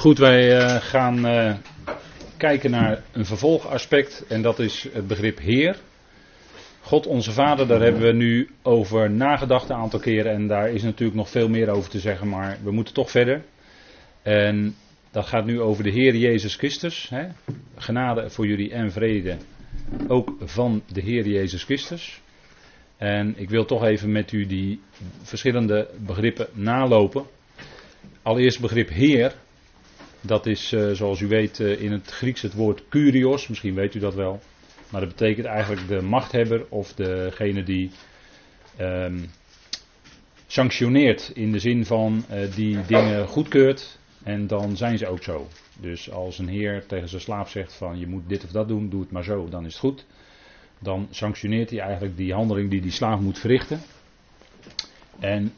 Goed, wij eh, gaan eh, kijken naar een vervolgaspect en dat is het begrip Heer. God onze Vader, daar hebben we nu over nagedacht een aantal keren en daar is natuurlijk nog veel meer over te zeggen, maar we moeten toch verder. En dat gaat nu over de Heer Jezus Christus. Hè? Genade voor jullie en vrede, ook van de Heer Jezus Christus. En ik wil toch even met u die verschillende begrippen nalopen. Allereerst begrip Heer. Dat is, uh, zoals u weet, uh, in het Grieks het woord kurios. Misschien weet u dat wel. Maar dat betekent eigenlijk de machthebber of degene die um, sanctioneert. In de zin van uh, die dingen goedkeurt. En dan zijn ze ook zo. Dus als een heer tegen zijn slaaf zegt van je moet dit of dat doen, doe het maar zo, dan is het goed. Dan sanctioneert hij eigenlijk die handeling die die slaaf moet verrichten. En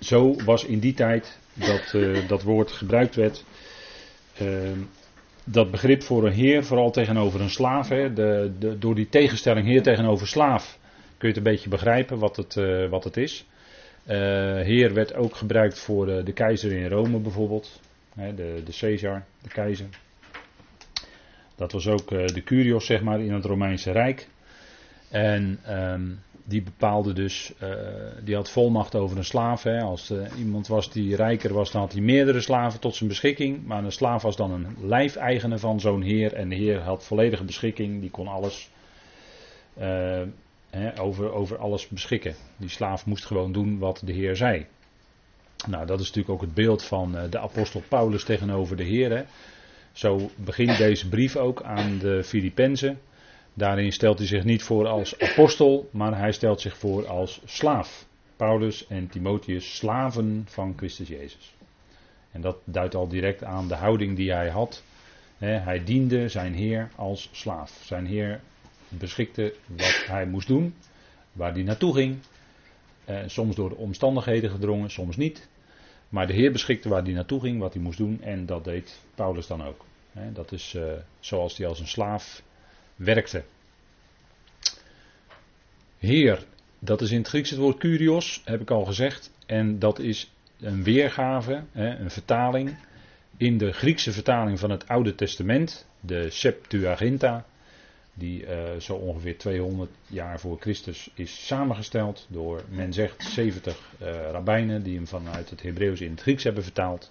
zo was in die tijd dat dat woord gebruikt werd. Uh, dat begrip voor een heer, vooral tegenover een slaaf. Hè, de, de, door die tegenstelling heer tegenover slaaf kun je het een beetje begrijpen wat het, uh, wat het is. heer werd ook gebruikt voor de, de keizer in Rome bijvoorbeeld. Hè, de, de Caesar, de keizer. Dat was ook de Curios, zeg maar, in het Romeinse Rijk. En um, die bepaalde dus, uh, die had volmacht over een slaaf. Hè. Als uh, iemand was die rijker was, dan had hij meerdere slaven tot zijn beschikking. Maar een slaaf was dan een lijfeigene van zo'n heer. En de heer had volledige beschikking, die kon alles uh, hè, over, over alles beschikken. Die slaaf moest gewoon doen wat de heer zei. Nou, dat is natuurlijk ook het beeld van de apostel Paulus tegenover de heer. Zo begint deze brief ook aan de Filippenzen. Daarin stelt hij zich niet voor als apostel, maar hij stelt zich voor als slaaf. Paulus en Timotheus, slaven van Christus Jezus. En dat duidt al direct aan de houding die hij had. Hij diende zijn Heer als slaaf. Zijn Heer beschikte wat hij moest doen, waar hij naartoe ging. Soms door de omstandigheden gedrongen, soms niet. Maar de Heer beschikte waar hij naartoe ging, wat hij moest doen. En dat deed Paulus dan ook. Dat is zoals hij als een slaaf werkte. Heer, dat is in het Grieks het woord kurios, heb ik al gezegd. En dat is een weergave, een vertaling. In de Griekse vertaling van het Oude Testament, de Septuaginta, die uh, zo ongeveer 200 jaar voor Christus is samengesteld door, men zegt, 70 uh, rabbijnen die hem vanuit het Hebreeuws in het Grieks hebben vertaald.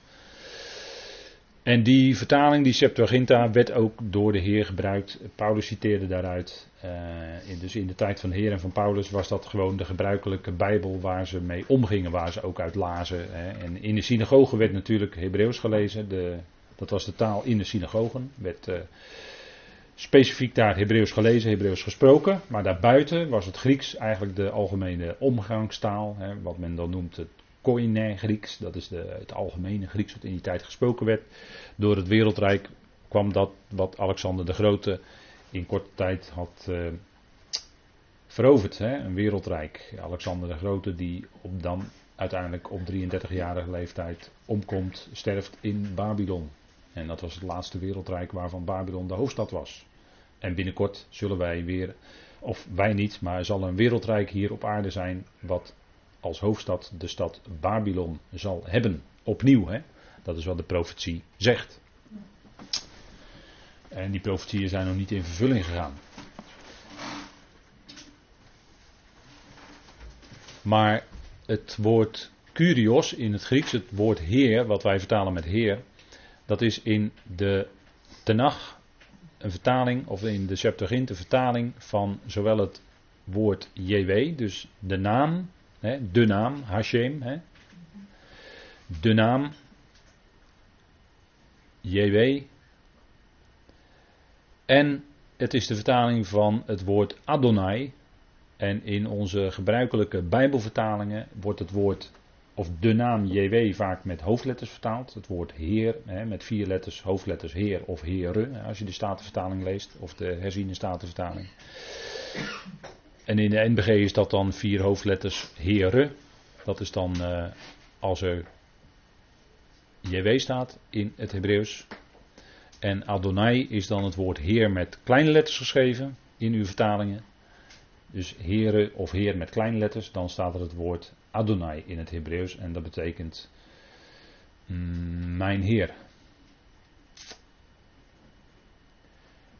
En die vertaling, die Septuaginta, werd ook door de Heer gebruikt. Paulus citeerde daaruit. Uh, in, dus in de tijd van de Heer en van Paulus was dat gewoon de gebruikelijke Bijbel waar ze mee omgingen, waar ze ook uit lazen. Hè. En in de synagogen werd natuurlijk Hebreeuws gelezen. De, dat was de taal in de synagogen. Werd uh, specifiek daar Hebreeuws gelezen, Hebreeuws gesproken. Maar daarbuiten was het Grieks eigenlijk de algemene omgangstaal. Hè, wat men dan noemt het Koine Grieks, dat is de, het algemene Grieks wat in die tijd gesproken werd. Door het wereldrijk kwam dat wat Alexander de Grote in korte tijd had uh, veroverd. Hè? Een wereldrijk. Alexander de Grote die op dan uiteindelijk op 33-jarige leeftijd omkomt, sterft in Babylon. En dat was het laatste wereldrijk waarvan Babylon de hoofdstad was. En binnenkort zullen wij weer, of wij niet, maar er zal een wereldrijk hier op aarde zijn wat als hoofdstad de stad Babylon zal hebben. Opnieuw, hè? dat is wat de profetie zegt. En die profetieën zijn nog niet in vervulling gegaan. Maar het woord kurios in het Grieks, het woord heer, wat wij vertalen met heer, dat is in de Tenach een vertaling, of in de Septuagint een vertaling van zowel het woord JW, dus de naam, de naam, Hashem. De naam, JW. En het is de vertaling van het woord Adonai. En in onze gebruikelijke Bijbelvertalingen wordt het woord, of de naam JW, vaak met hoofdletters vertaald. Het woord Heer, hè, met vier letters, hoofdletters Heer of Heere, als je de Statenvertaling leest, of de herziene Statenvertaling. En in de NBG is dat dan vier hoofdletters Heere. Dat is dan uh, als er JW staat in het Hebreeuws. En Adonai is dan het woord Heer met kleine letters geschreven in uw vertalingen. Dus Heere of Heer met kleine letters, dan staat er het woord Adonai in het Hebreeuws. En dat betekent mm, mijn Heer.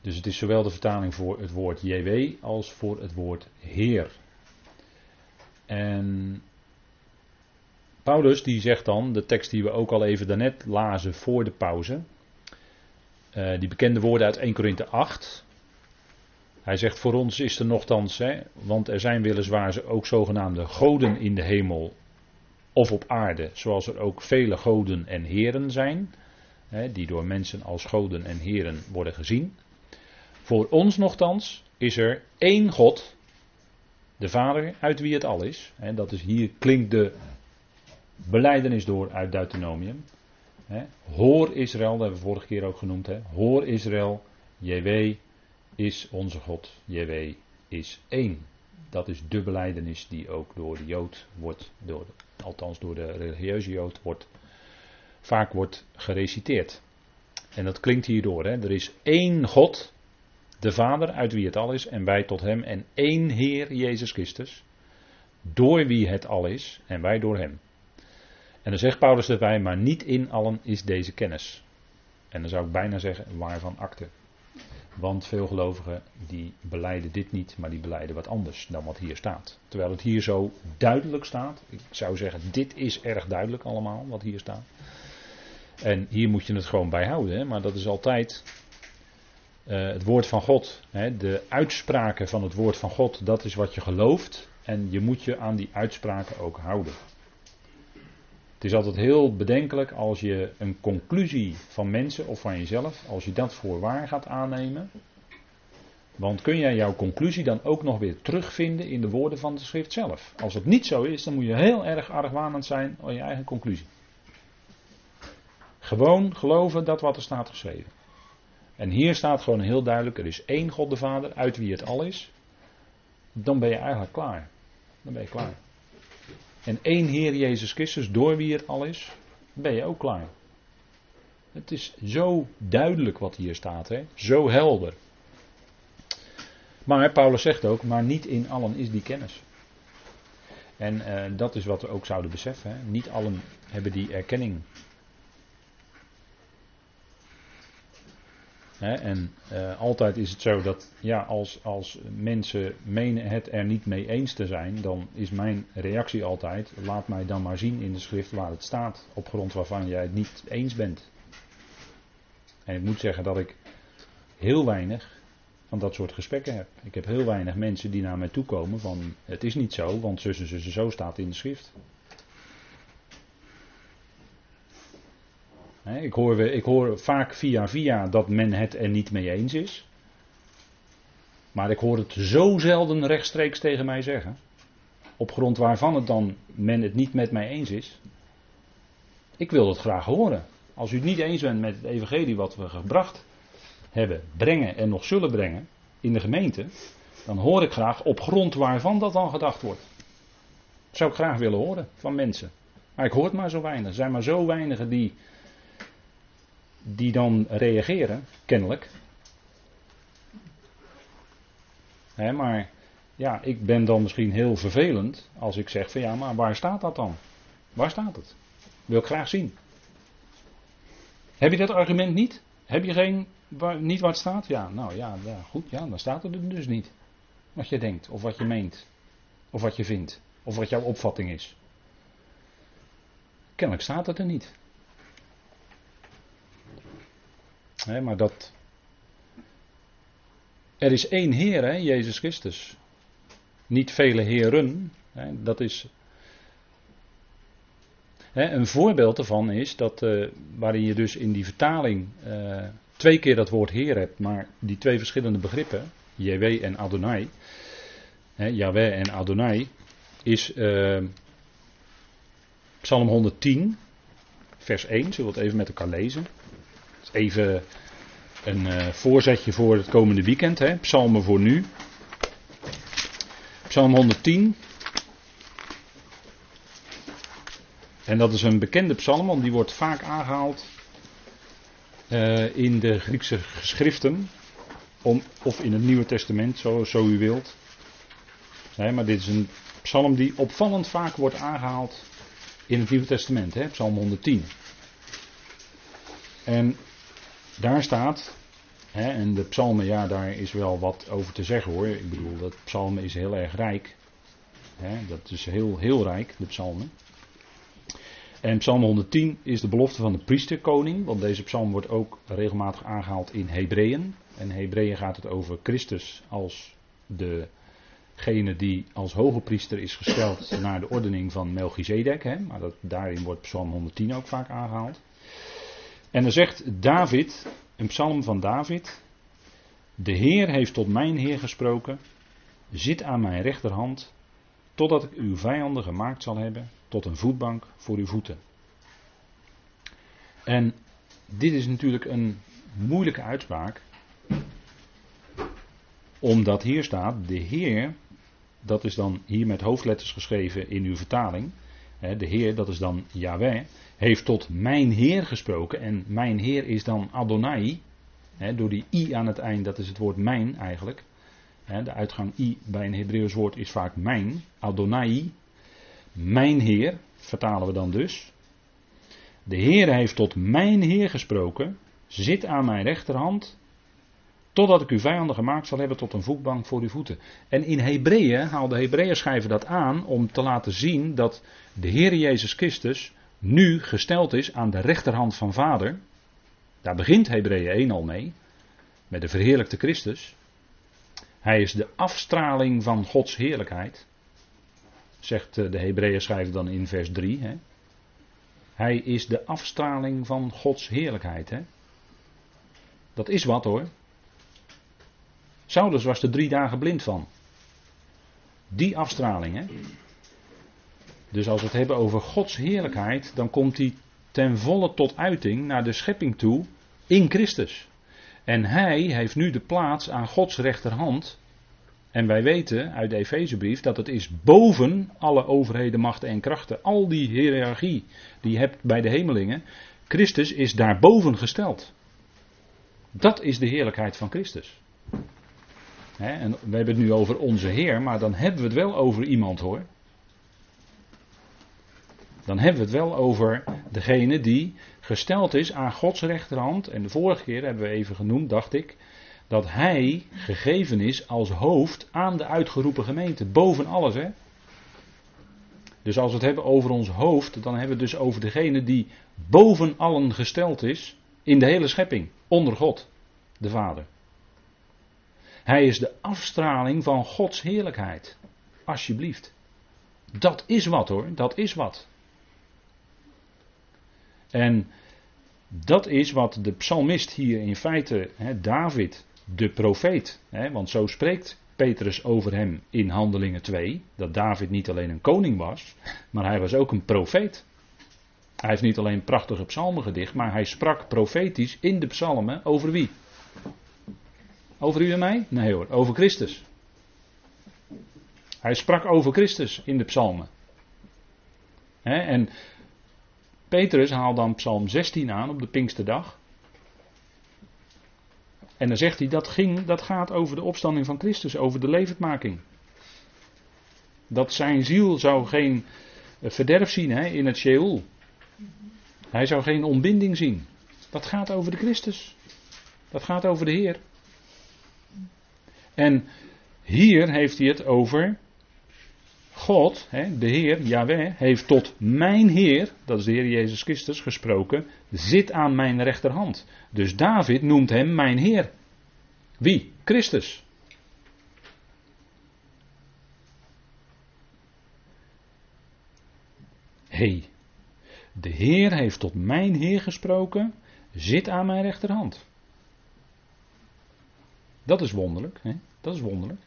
Dus het is zowel de vertaling voor het woord JW als voor het woord Heer. En Paulus die zegt dan, de tekst die we ook al even daarnet lazen voor de pauze, uh, die bekende woorden uit 1 Korinthe 8. Hij zegt voor ons is er nogthans, hè, want er zijn weliswaar ook zogenaamde goden in de hemel of op aarde, zoals er ook vele goden en heren zijn, hè, die door mensen als goden en heren worden gezien. Voor ons nogthans is er één God, de Vader, uit wie het al is. Hè, dat is hier klinkt de beleidenis door uit Deuteronomium. Hoor Israël, dat hebben we vorige keer ook genoemd. Hoor Israël, JW is onze God. JW is één. Dat is de beleidenis die ook door de Jood wordt, door, althans door de religieuze Jood, wordt, vaak wordt gereciteerd. En dat klinkt hierdoor. Hè. Er is één God, de Vader, uit wie het al is, en wij tot Hem, en één Heer, Jezus Christus, door wie het al is, en wij door Hem. En dan zegt Paulus erbij, maar niet in allen is deze kennis. En dan zou ik bijna zeggen, waarvan akte. Want veel gelovigen die beleiden dit niet, maar die beleiden wat anders dan wat hier staat. Terwijl het hier zo duidelijk staat. Ik zou zeggen, dit is erg duidelijk allemaal wat hier staat. En hier moet je het gewoon bij houden, hè? maar dat is altijd het woord van God. Hè? De uitspraken van het woord van God, dat is wat je gelooft. En je moet je aan die uitspraken ook houden. Het is altijd heel bedenkelijk als je een conclusie van mensen of van jezelf, als je dat voor waar gaat aannemen. Want kun jij jouw conclusie dan ook nog weer terugvinden in de woorden van de schrift zelf? Als het niet zo is, dan moet je heel erg argwanend zijn aan je eigen conclusie. Gewoon geloven dat wat er staat geschreven. En hier staat gewoon heel duidelijk: er is één God de Vader, uit wie het al is. Dan ben je eigenlijk klaar. Dan ben je klaar en één Heer Jezus Christus, door wie het al is, ben je ook klaar. Het is zo duidelijk wat hier staat, hè? zo helder. Maar Paulus zegt ook, maar niet in allen is die kennis. En uh, dat is wat we ook zouden beseffen. Hè? Niet allen hebben die erkenning en uh, altijd is het zo dat ja, als, als mensen menen het er niet mee eens te zijn, dan is mijn reactie altijd: laat mij dan maar zien in de schrift waar het staat, op grond waarvan jij het niet eens bent. En ik moet zeggen dat ik heel weinig van dat soort gesprekken heb. Ik heb heel weinig mensen die naar mij toe komen van het is niet zo, want zussen, zussen, zo staat in de schrift. Ik hoor, ik hoor vaak via via dat men het er niet mee eens is. Maar ik hoor het zo zelden rechtstreeks tegen mij zeggen. Op grond waarvan het dan men het niet met mij eens is. Ik wil het graag horen. Als u het niet eens bent met het evangelie wat we gebracht hebben, brengen en nog zullen brengen in de gemeente, dan hoor ik graag op grond waarvan dat dan gedacht wordt. Dat zou ik graag willen horen van mensen. Maar ik hoor het maar zo weinig. Er zijn maar zo weinigen die die dan reageren, kennelijk. maar ja, ik ben dan misschien heel vervelend als ik zeg van ja, maar waar staat dat dan? Waar staat het? Wil ik graag zien. Heb je dat argument niet? Heb je geen, waar, niet wat staat? Ja, nou ja, ja, goed, ja, dan staat het er dus niet. Wat je denkt, of wat je meent, of wat je vindt, of wat jouw opvatting is. Kennelijk staat het er niet maar dat. Er is één Heer, hè, Jezus Christus. Niet vele heren. Dat is. Een voorbeeld ervan is dat. Uh, waarin je dus in die vertaling. Uh, twee keer dat woord Heer hebt, maar die twee verschillende begrippen. JW en Adonai. Yahweh en Adonai. Is. Uh, Psalm 110, vers 1. Zullen we het even met elkaar lezen? Even een uh, voorzetje voor het komende weekend. Hè? Psalmen voor nu. Psalm 110. En dat is een bekende psalm, want die wordt vaak aangehaald uh, in de Griekse geschriften. Om, of in het Nieuwe Testament, zo, u wilt. Maar dit is een psalm die opvallend vaak wordt aangehaald in het Nieuwe Testament. Hè? Psalm 110. En daar staat, en de psalmen, ja, daar is wel wat over te zeggen hoor. Ik bedoel, dat psalmen is heel erg rijk. dat is heel, heel rijk, de psalmen. En psalm 110 is de belofte van de priesterkoning, want deze psalm wordt ook regelmatig aangehaald in Hebreeën. En Hebreeën gaat het over Christus als degene die als hoge priester is gesteld naar de ordening van Melchizedek. Hè? Maar dat, daarin wordt psalm 110 ook vaak aangehaald. En dan zegt David, een psalm van David. De Heer heeft tot mijn Heer gesproken. Zit aan mijn rechterhand, totdat ik uw vijanden gemaakt zal hebben, tot een voetbank voor uw voeten. En dit is natuurlijk een moeilijke uitspraak, omdat hier staat, de Heer, dat is dan hier met hoofdletters geschreven in uw vertaling, de Heer, dat is dan Yahweh, heeft tot mijn Heer gesproken. En mijn Heer is dan Adonai. door die i aan het eind, dat is het woord mijn eigenlijk. de uitgang i bij een Hebreeuws woord is vaak mijn. Adonai. Mijn Heer, vertalen we dan dus. De Heer heeft tot mijn Heer gesproken. Zit aan mijn rechterhand. Totdat ik uw vijanden gemaakt zal hebben tot een voetbank voor uw voeten. En in Hebreeën haal de Hebreeën schrijven dat aan om te laten zien dat de Heer Jezus Christus nu gesteld is aan de rechterhand van Vader. Daar begint Hebreeën 1 al mee. Met de verheerlijkte Christus. Hij is de afstraling van Gods heerlijkheid. Zegt eh, de Hebreeën schrijver dan in vers 3. Hè. Hij is de afstraling van Gods heerlijkheid. Hè. Dat is wat hoor. Saulus was er drie dagen blind van. Die afstraling, hè? Dus als we het hebben over Gods heerlijkheid, dan komt die ten volle tot uiting naar de schepping toe in Christus. En hij heeft nu de plaats aan Gods rechterhand. En wij weten uit de Efezebrief dat het is boven alle overheden, machten en krachten. Al die hiërarchie die je hebt bij de hemelingen. Christus is daarboven gesteld. Dat is de heerlijkheid van Christus en we hebben het nu over onze Heer, maar dan hebben we het wel over iemand hoor. Dan hebben we het wel over degene die gesteld is aan Gods rechterhand. En de vorige keer hebben we even genoemd, dacht ik, dat hij gegeven is als hoofd aan de uitgeroepen gemeente. Boven alles, hè. Dus als we het hebben over ons hoofd, dan hebben we het dus over degene die boven allen gesteld is in de hele schepping, onder God, de Vader. Hij is de afstraling van Gods heerlijkheid. Alsjeblieft. Dat is wat hoor, dat is wat. En dat is wat de psalmist hier in feite, David, de profeet, want zo spreekt Petrus over hem in Handelingen 2, dat David niet alleen een koning was, maar hij was ook een profeet. Hij heeft niet alleen prachtige psalmen gedicht, maar hij sprak profetisch in de psalmen over wie? Over u en mij? Nee hoor, over Christus. Hij sprak over Christus in de psalmen. en Petrus haalt dan psalm 16 aan op de Pinksterdag. En dan zegt hij dat, ging, dat gaat over de opstanding van Christus, over de levendmaking. Dat zijn ziel zou geen verderf zien in het Sheol. Hij zou geen ontbinding zien. Dat gaat over de Christus. Dat gaat over de Heer. En hier heeft hij het over God, de Heer, Yahweh, heeft tot mijn Heer, dat is de Heer Jezus Christus, gesproken, zit aan mijn rechterhand. Dus David noemt hem mijn Heer. Wie? Christus. hey, de Heer heeft tot mijn Heer gesproken, zit aan mijn rechterhand. Dat is wonderlijk. Hè? Dat is wonderlijk.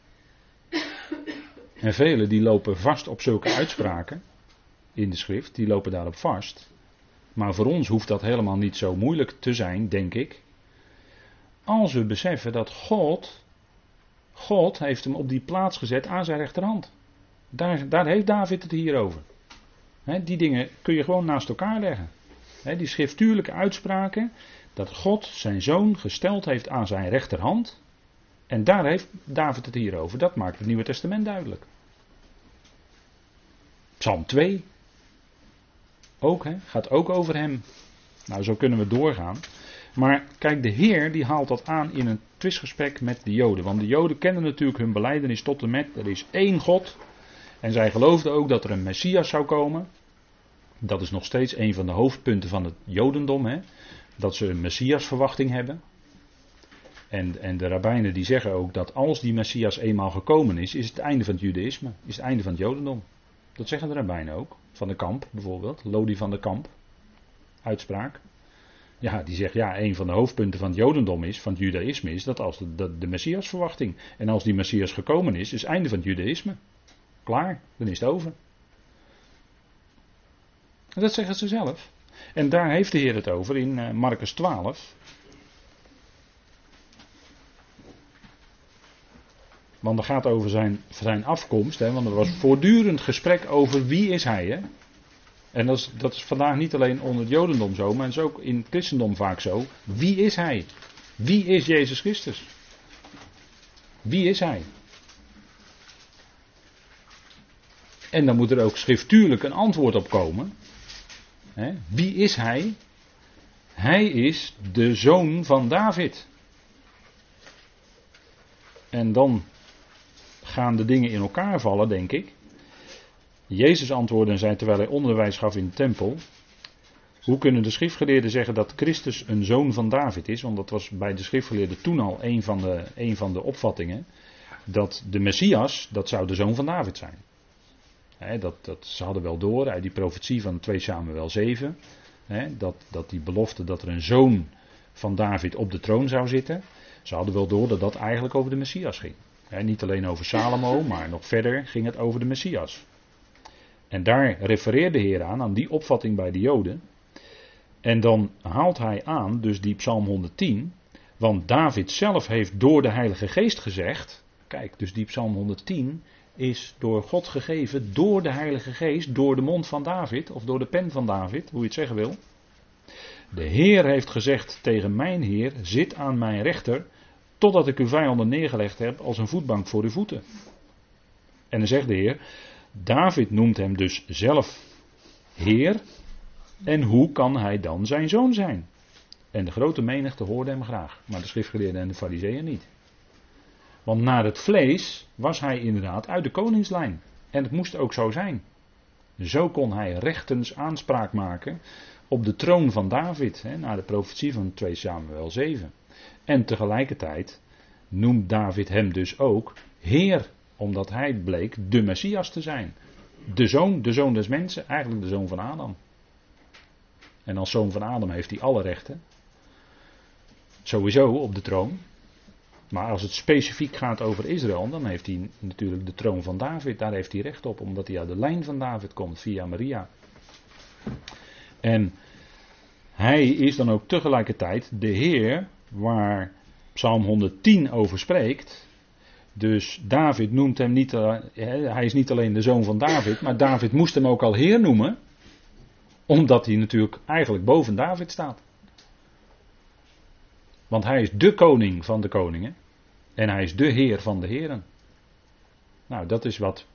En velen die lopen vast op zulke uitspraken in de schrift, die lopen daarop vast. Maar voor ons hoeft dat helemaal niet zo moeilijk te zijn, denk ik. Als we beseffen dat God, God heeft hem op die plaats gezet aan zijn rechterhand. Daar, daar heeft David het hier over. die dingen kun je gewoon naast elkaar leggen. die schriftuurlijke uitspraken dat God zijn zoon gesteld heeft aan zijn rechterhand. En daar heeft David het hier over. Dat maakt het Nieuwe Testament duidelijk. Psalm 2. Ook, hè, gaat ook over hem. Nou, zo kunnen we doorgaan. Maar kijk, de Heer die haalt dat aan in een twistgesprek met de Joden. Want de Joden kennen natuurlijk hun beleidenis tot en met, er is één God. En zij geloofden ook dat er een Messias zou komen. Dat is nog steeds een van de hoofdpunten van het Jodendom. Hè? Dat ze een Messiasverwachting hebben. En, en de rabbijnen die zeggen ook dat als die Messias eenmaal gekomen is, is het einde van het Judaïsme. Is het einde van het Jodendom. Dat zeggen de rabbijnen ook. Van de Kamp bijvoorbeeld. Lodi van de Kamp. Uitspraak. Ja, die zegt ja, een van de hoofdpunten van het Jodendom is, van het Judaïsme, is dat als de, de, de. En als die Messias gekomen is, is het einde van het Judaïsme. Klaar, dan is het over. dat zeggen ze zelf. En daar heeft de Heer het over in uh, Marcus 12. Want het gaat over zijn, zijn afkomst. Hè, want er was voortdurend gesprek over wie is hij. Hè? En dat is, dat is vandaag niet alleen onder het Jodendom zo, maar het is ook in het christendom vaak zo. Wie is hij? Wie is Jezus Christus? Wie is hij? En dan moet er ook schriftuurlijk een antwoord op komen. Wie is hij? Hij is de zoon van David. En dan gaan de dingen in elkaar vallen, denk ik. Jezus antwoordde en zei terwijl hij onderwijs gaf in de tempel. Hoe kunnen de schriftgeleerden zeggen dat Christus een zoon van David is? Want dat was bij de schriftgeleerden toen al een van de, een van de opvattingen. Dat de Messias, dat zou de zoon van David zijn. dat, dat, ze hadden wel door uit die profetie van 2 Samuel 7. dat, dat die belofte dat er een zoon van David op de troon zou zitten. Ze hadden wel door dat dat eigenlijk over de Messias ging. Niet alleen over Salomo, maar nog verder ging het over de Messias. En daar refereert de Heer aan, aan die opvatting bij de Joden. En dan haalt hij aan, dus die Psalm 110, want David zelf heeft door de Heilige Geest gezegd, kijk, dus die Psalm 110 is door God gegeven, door de Heilige Geest, door de mond van David, of door de pen van David, hoe je het zeggen wil. De Heer heeft gezegd tegen mijn Heer, zit aan mijn rechter, totdat ik uw vijanden neergelegd heb als een voetbank voor uw voeten. En dan zegt de Heer, David noemt hem dus zelf Heer. En hoe kan hij dan zijn zoon zijn? En de grote menigte hoorde hem graag, maar de schriftgeleerden en de fariseeën niet. Want naar het vlees was hij inderdaad uit de koningslijn. En het moest ook zo zijn. Zo kon hij rechtens aanspraak maken op de troon van David, hè, naar de profetie van 2 Samuel 7. En tegelijkertijd noemt David hem dus ook Heer omdat hij bleek de Messias te zijn. De zoon, de zoon des mensen, eigenlijk de zoon van Adam. En als zoon van Adam heeft hij alle rechten. Sowieso op de troon. Maar als het specifiek gaat over Israël, dan heeft hij natuurlijk de troon van David. Daar heeft hij recht op, omdat hij uit de lijn van David komt, via Maria. En hij is dan ook tegelijkertijd de Heer waar Psalm 110 over spreekt. Dus David noemt hem niet, uh, hij is niet alleen de zoon van David, maar David moest hem ook al Heer noemen, omdat hij natuurlijk eigenlijk boven David staat. Want hij is de koning van de koningen en hij is de Heer van de heren. Nou, dat is wat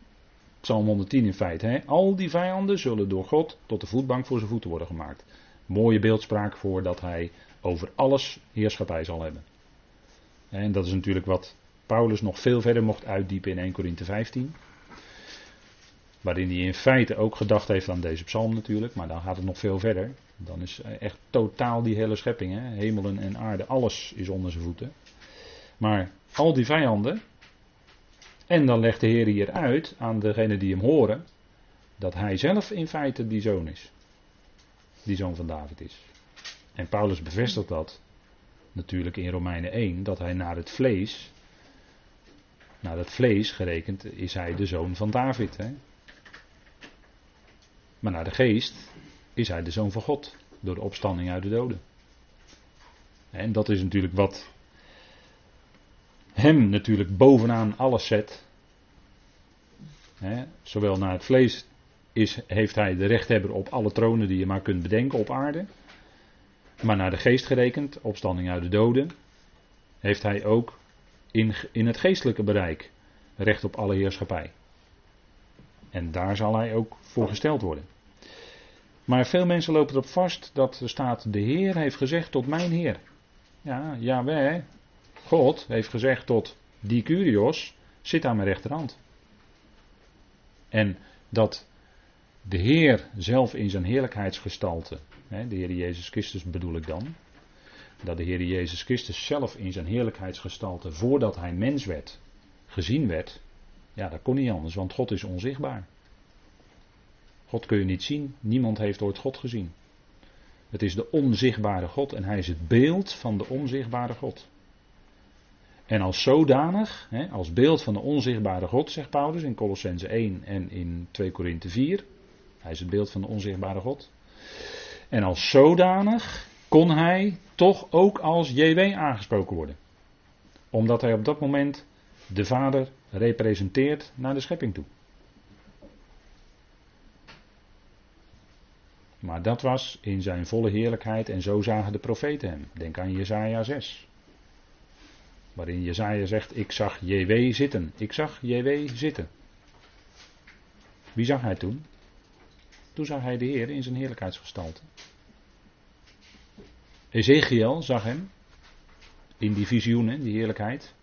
Psalm 110 in feite. Hè? Al die vijanden zullen door God tot de voetbank voor zijn voeten worden gemaakt. Mooie beeldspraak voor dat hij over alles heerschappij zal hebben. En dat is natuurlijk wat Paulus nog veel verder mocht uitdiepen in 1 Corinthe 15. Waarin hij in feite ook gedacht heeft aan deze psalm natuurlijk, maar dan gaat het nog veel verder. Dan is echt totaal die hele schepping, hè? hemelen en aarde, alles is onder zijn voeten. Maar al die vijanden, en dan legt de Heer hier uit aan degenen die hem horen, dat hij zelf in feite die zoon is. Die zoon van David is. En Paulus bevestigt dat natuurlijk in Romeinen 1, dat hij naar het vlees naar het vlees gerekend is hij de zoon van David. Hè? Maar naar de geest is hij de zoon van God. Door de opstanding uit de doden. En dat is natuurlijk wat hem natuurlijk bovenaan alles zet. zowel naar het vlees is, heeft hij de rechthebber op alle tronen die je maar kunt bedenken op aarde. Maar naar de geest gerekend, opstanding uit de doden, heeft hij ook in, in het geestelijke bereik recht op alle heerschappij. En daar zal hij ook voor gesteld worden. Maar veel mensen lopen erop vast dat er staat: De Heer heeft gezegd tot mijn Heer. Ja, Yahweh, God heeft gezegd tot die Curios, zit aan mijn rechterhand. En dat de Heer zelf in zijn heerlijkheidsgestalte, de Heer Jezus Christus bedoel ik dan, dat de Heer Jezus Christus zelf in zijn heerlijkheidsgestalte, voordat hij mens werd, gezien werd, ja, dat kon niet anders, want God is onzichtbaar. God kun je niet zien, niemand heeft ooit God gezien. Het is de onzichtbare God en hij is het beeld van de onzichtbare God. En als zodanig, hè, als beeld van de onzichtbare God, zegt Paulus in Colossense 1 en in 2 Korinthe 4. Hij is het beeld van de onzichtbare God. En als zodanig kon hij toch ook als JW aangesproken worden. Omdat hij op dat moment de Vader representeert naar de schepping toe. Maar dat was in zijn volle heerlijkheid en zo zagen de profeten hem. Denk aan Jesaja 6. Waarin Jezaja zegt, ik zag JW zitten. Ik zag JW zitten. Wie zag hij toen? Toen zag hij de Heer in zijn heerlijkheidsgestalte. Ezekiel zag hem in die visioenen, die heerlijkheid.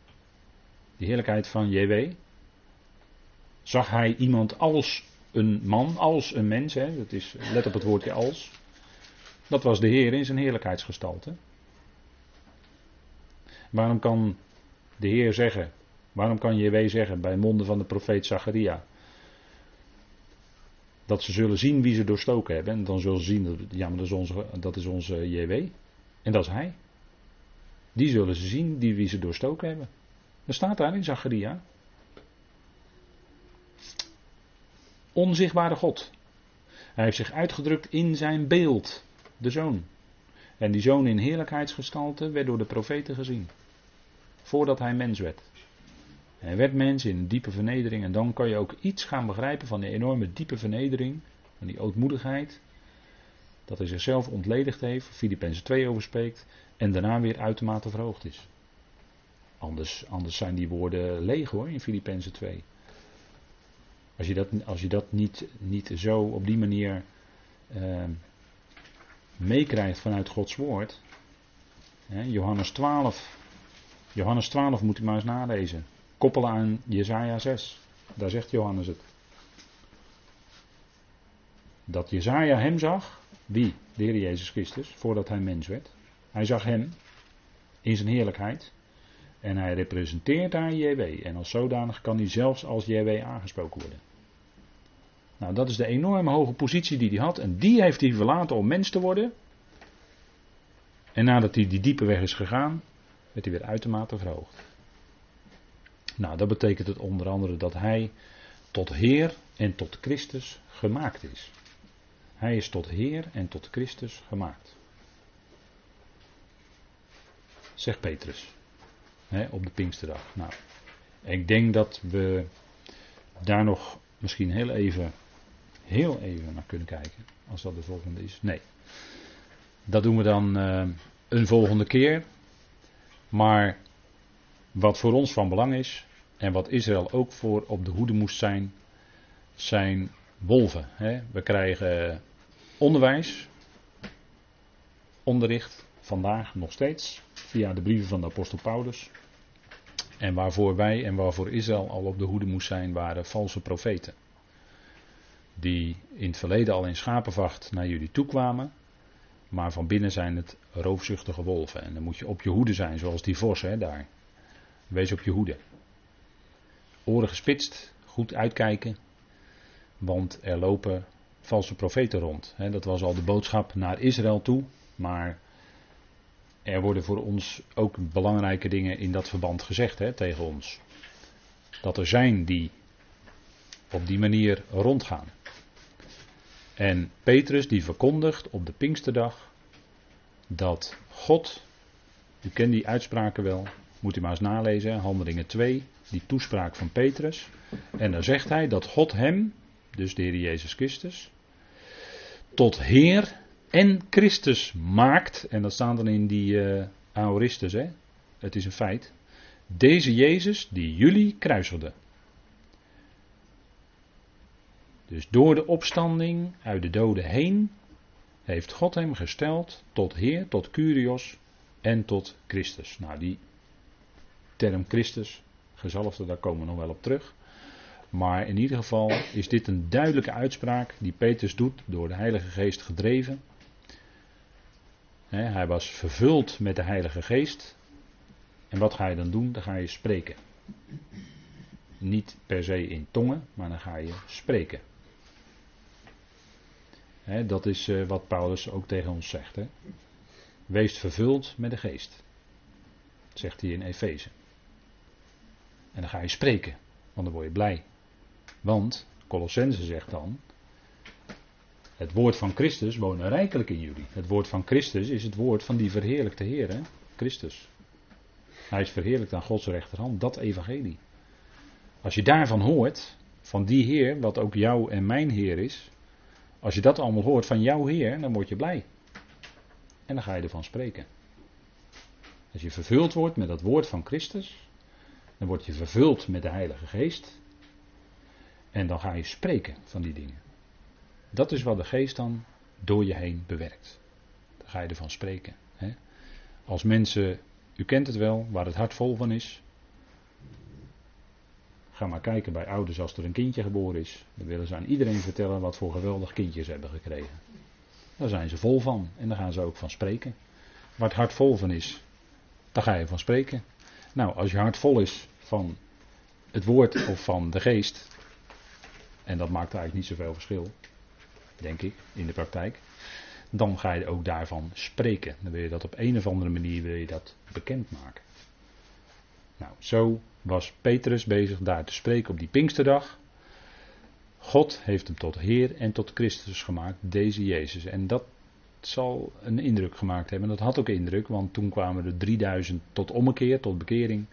Die heerlijkheid van JW. Zag hij iemand als een man, als een mens, hè, dat is, let op het woordje als. Dat was de Heer in zijn heerlijkheidsgestalte. Waarom kan de Heer zeggen, waarom kan JW zeggen bij monden van de profeet Zacharia, dat ze zullen zien wie ze doorstoken hebben. En dan zullen ze zien, ja maar dat is onze, dat is onze JW. En dat is hij. Die zullen ze zien die wie ze doorstoken hebben. Dat staat daar in Zacharia. Onzichtbare God. Hij heeft zich uitgedrukt in zijn beeld, de zoon. En die zoon in heerlijkheidsgestalte werd door de profeten gezien. Voordat hij mens werd. Hij werd mens in een diepe vernedering. En dan kan je ook iets gaan begrijpen van die enorme diepe vernedering. Van die ootmoedigheid. Dat hij zichzelf ontledigd heeft. Filippenzen 2 over spreekt. En daarna weer uitermate verhoogd is. Anders, anders zijn die woorden leeg hoor in Filippenzen 2. Als je dat, als je dat niet, niet zo op die manier uh, meekrijgt vanuit Gods woord. Hè, Johannes 12 Johannes 12 moet u maar eens nalezen. Koppelen aan Jezaja 6. Daar zegt Johannes het. Dat Jezaja hem zag. Wie? De Heer Jezus Christus. Voordat hij mens werd. Hij zag hem. In zijn heerlijkheid. En hij representeert daar JW. En als zodanig kan hij zelfs als JW aangesproken worden. Nou, dat is de enorme hoge positie die hij had. En die heeft hij verlaten om mens te worden. En nadat hij die diepe weg is gegaan, werd hij weer uitermate verhoogd. Nou, dat betekent het onder andere dat hij tot Heer en tot Christus gemaakt is. Hij is tot Heer en tot Christus gemaakt. Zegt Petrus. Hè, op de Pinksterdag. Nou, ik denk dat we daar nog misschien heel even, heel even naar kunnen kijken. Als dat de volgende is. Nee. Dat doen we dan uh, een volgende keer. Maar wat voor ons van belang is, en wat Israël ook voor op de hoede moest zijn, zijn wolven. Hè. We krijgen onderwijs, onderricht, vandaag nog steeds, via de brieven van de apostel Paulus. En waarvoor wij en waarvoor Israël al op de hoede moest zijn, waren valse profeten. Die in het verleden al in schapenvacht naar jullie toekwamen. Maar van binnen zijn het roofzuchtige wolven. En dan moet je op je hoede zijn, zoals die vos hè, daar. Wees op je hoede. Oren gespitst, goed uitkijken. Want er lopen valse profeten rond. dat was al de boodschap naar Israël toe. Maar er worden voor ons ook belangrijke dingen in dat verband gezegd hè, tegen ons. Dat er zijn die op die manier rondgaan. En Petrus die verkondigt op de Pinksterdag dat God, u kent die uitspraken wel, moet u maar eens nalezen, Handelingen 2, die toespraak van Petrus. En dan zegt hij dat God hem, dus de Heer Jezus Christus, tot Heer en Christus maakt. En dat staat dan in die uh, aoristes, hè. Het is een feit. Deze Jezus die jullie kruiselden. Dus door de opstanding uit de doden heen heeft God hem gesteld tot Heer, tot Curios en tot Christus. Nou, die term Christus, gezalfde, daar komen we nog wel op terug. Maar in ieder geval is dit een duidelijke uitspraak die Petrus doet, door de Heilige Geest gedreven. hij was vervuld met de Heilige Geest. En wat ga je dan doen? Dan ga je spreken. Niet per se in tongen, maar dan ga je spreken. dat is eh, wat Paulus ook tegen ons zegt. Wees vervuld met de geest. zegt hij in Efeze. En dan ga je spreken, want dan word je blij. Want, Colossense zegt dan, het woord van Christus woont rijkelijk in jullie. Het woord van Christus is het woord van die verheerlijkte Heer, hè? Christus. Hij is verheerlijkt aan Gods rechterhand, dat evangelie. Als je daarvan hoort, van die Heer, wat ook jouw en mijn Heer is, als je dat allemaal hoort van jouw Heer, dan word je blij. En dan ga je ervan spreken. Als je vervuld wordt met dat woord van Christus, dan word je vervuld met de Heilige Geest. En dan ga je spreken van die dingen. Dat is wat de geest dan door je heen bewerkt. Dan ga je ervan spreken. Hè? Als mensen, u kent het wel, waar het hart vol van is. Ga maar kijken bij ouders als er een kindje geboren is. Dan willen ze aan iedereen vertellen wat voor geweldig kindjes ze hebben gekregen. Daar zijn ze vol van en daar gaan ze ook van spreken. Waar het hart vol van is, daar ga je van spreken. Nou, als je hart vol is van het woord of van de geest, en dat maakt eigenlijk niet zoveel verschil, denk ik, in de praktijk. Dan ga je ook daarvan spreken. Dan wil je dat op een of andere manier wil je dat bekendmaken. Nou, zo was Petrus bezig daar te spreken op die Pinksterdag. God heeft hem tot Heer en tot Christus gemaakt, deze Jezus. En dat zal een indruk gemaakt hebben. Dat had ook indruk, want toen kwamen er 3000 tot ommekeer, tot bekering.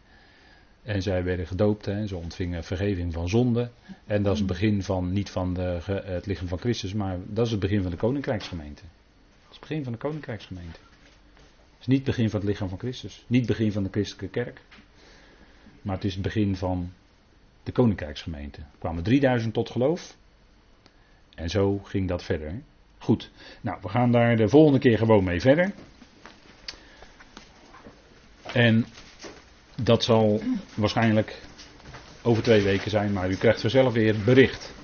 En zij werden gedoopt en ze ontvingen vergeving van zonde. En dat is het begin van, niet van de, het lichaam van Christus, maar dat is het begin van de koninkrijksgemeente. Dat is het begin van de koninkrijksgemeente. Het is niet het begin van het lichaam van Christus. Niet het begin van de christelijke kerk. Maar het is het begin van de koninkrijksgemeente. Er kwamen 3000 tot geloof. En zo ging dat verder. Goed, nou we gaan daar de volgende keer gewoon mee verder. En dat zal waarschijnlijk over twee weken zijn, maar u krijgt vanzelf weer bericht.